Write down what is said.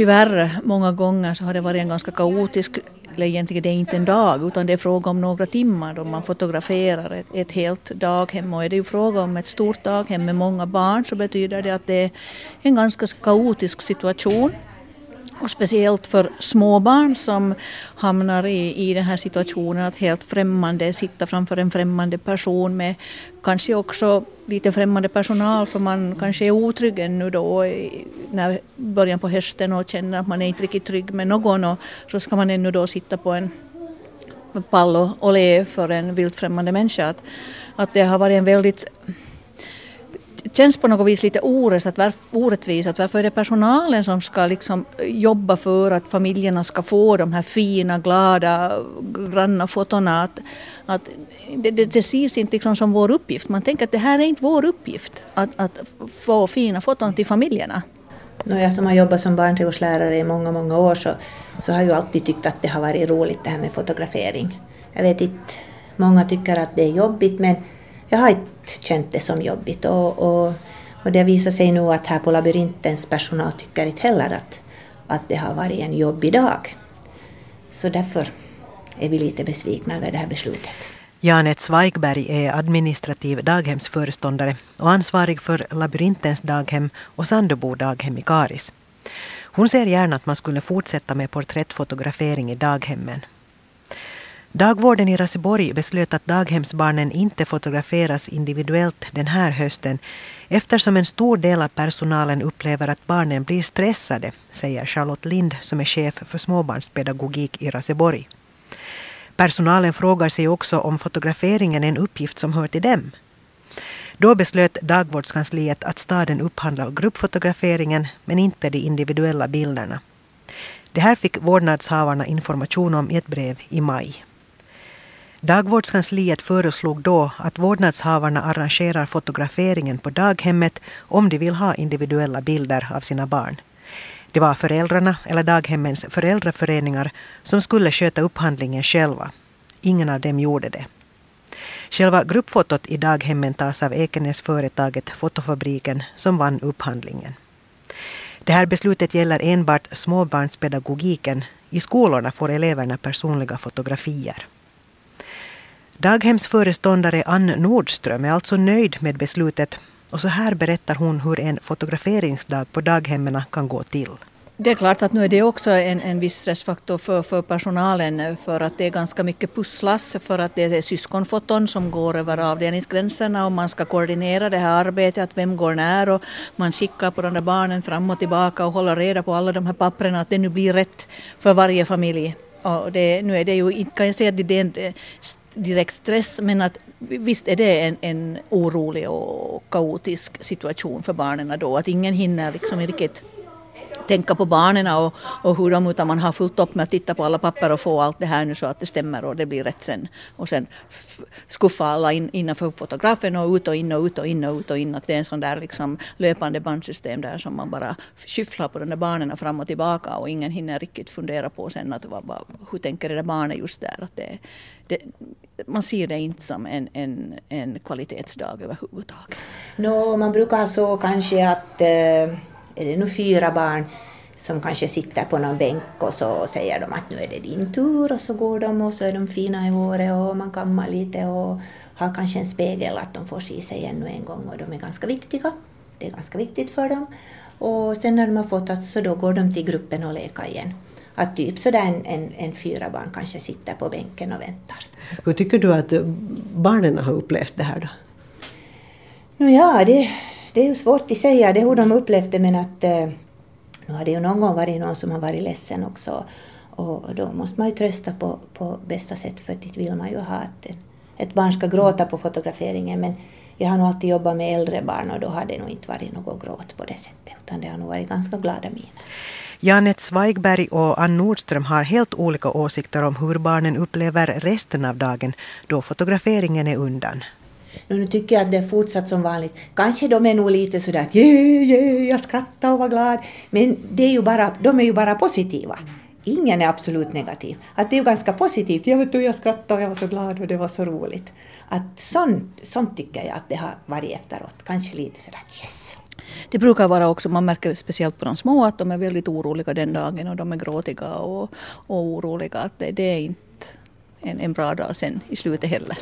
tyvärr många gånger så har det varit en ganska kaotisk, eller egentligen det är inte en dag utan det är fråga om några timmar då man fotograferar ett, ett helt daghem och är det ju fråga om ett stort daghem med många barn så betyder det att det är en ganska kaotisk situation. Och speciellt för småbarn som hamnar i, i den här situationen att helt främmande sitta framför en främmande person med kanske också lite främmande personal för man kanske är otrygg ännu då i när början på hösten och känner att man är inte riktigt trygg med någon och så ska man ännu då sitta på en pall och, och le för en vilt främmande människa. Att, att det har varit en väldigt känns på något vis lite orättvist. Att varför är det personalen som ska liksom eh, jobba för att familjerna ska få de här fina, glada, granna fotona? Att, att det, det, det ses inte liksom som vår uppgift. Man tänker att det här är inte vår uppgift att, att få fina foton till familjerna. Jag som har jobbat som barnträdgårdslärare i många, många år så, så har jag alltid tyckt att det har varit roligt det här med fotografering. Jag vet inte, många tycker att det är jobbigt men jag har inte känt det som jobbigt och, och, och det visar sig nu att här på labyrintens personal tycker inte heller att, att det har varit en jobbig dag. Så därför är vi lite besvikna över det här beslutet. Janet Zweigberg är administrativ daghemsföreståndare och ansvarig för Labyrintens daghem och Sandöbo daghem i Karis. Hon ser gärna att man skulle fortsätta med porträttfotografering i daghemmen. Dagvården i Raseborg beslöt att daghemsbarnen inte fotograferas individuellt den här hösten eftersom en stor del av personalen upplever att barnen blir stressade, säger Charlotte Lind som är chef för småbarnspedagogik i Raseborg. Personalen frågar sig också om fotograferingen är en uppgift som hör till dem. Då beslöt dagvårdskansliet att staden upphandlar gruppfotograferingen men inte de individuella bilderna. Det här fick vårdnadshavarna information om i ett brev i maj. Dagvårdskansliet föreslog då att vårdnadshavarna arrangerar fotograferingen på daghemmet om de vill ha individuella bilder av sina barn. Det var föräldrarna eller daghemmens föräldraföreningar som skulle sköta upphandlingen själva. Ingen av dem gjorde det. Själva gruppfotot i daghemmen tas av Ekenäsföretaget Fotofabriken som vann upphandlingen. Det här beslutet gäller enbart småbarnspedagogiken. I skolorna får eleverna personliga fotografier. Daghemsföreståndare Ann Nordström är alltså nöjd med beslutet och så här berättar hon hur en fotograferingsdag på daghemmen kan gå till. Det är klart att nu är det också en, en viss stressfaktor för, för personalen för att det är ganska mycket pusslas för att det är syskonfoton som går över avdelningsgränserna och man ska koordinera det här arbetet, att vem går när och man skickar på de där barnen fram och tillbaka och håller reda på alla de här papperna att det nu blir rätt för varje familj. Och det, nu är det ju, kan jag säga att det är en eh, direkt stress men att visst är det en, en orolig och kaotisk situation för barnen då att ingen hinner liksom riktigt tänka på barnen och, och hur de, utan man har fullt upp med att titta på alla papper och få allt det här nu så att det stämmer och det blir rätt sen. Och sen skuffa alla in, innanför fotografen och ut och in och ut och in och ut och in. Att det är en sån där liksom löpande bandsystem där som man bara skyfflar på de där barnen fram och tillbaka och ingen hinner riktigt fundera på sen att vad, hur tänker det där barnet just där. Att det, det, man ser det inte som en, en, en kvalitetsdag överhuvudtaget. No, man brukar så kanske att eh är det nu fyra barn som kanske sitter på någon bänk och så säger de att nu är det din tur och så går de och så är de fina i håret och man kammar lite och har kanske en spegel att de får se sig ännu en gång och de är ganska viktiga. Det är ganska viktigt för dem. Och sen när de har fotat så då går de till gruppen och leker igen. Att typ sådär en, en, en fyra barn kanske sitter på bänken och väntar. Hur tycker du att barnen har upplevt det här då? Nå ja, det, det är ju svårt att säga det hur de upplevt det men att eh, nu har det ju någon gång varit någon som har varit ledsen också och då måste man ju trösta på, på bästa sätt för det vill man ju ha att ett barn ska gråta på fotograferingen men jag har nog alltid jobbat med äldre barn och då har det nog inte varit något gråt på det sättet utan det har nog varit ganska glada miner. Janet Zweigberg och Ann Nordström har helt olika åsikter om hur barnen upplever resten av dagen då fotograferingen är undan. Nu tycker jag att det är fortsatt som vanligt. Kanske de är nog lite sådär att yeah, yeah, jag skrattar och var glad. Men det är ju bara, de är ju bara positiva. Ingen är absolut negativ. Att det är ju ganska positivt. Jag vet du, jag skrattade och jag var så glad och det var så roligt. Att sånt, sånt tycker jag att det har varit efteråt. Kanske lite sådär yes. Det brukar vara också, man märker speciellt på de små att de är väldigt oroliga den dagen och de är gråtiga och, och oroliga att det, det är inte en, en bra dag sen i slutet heller.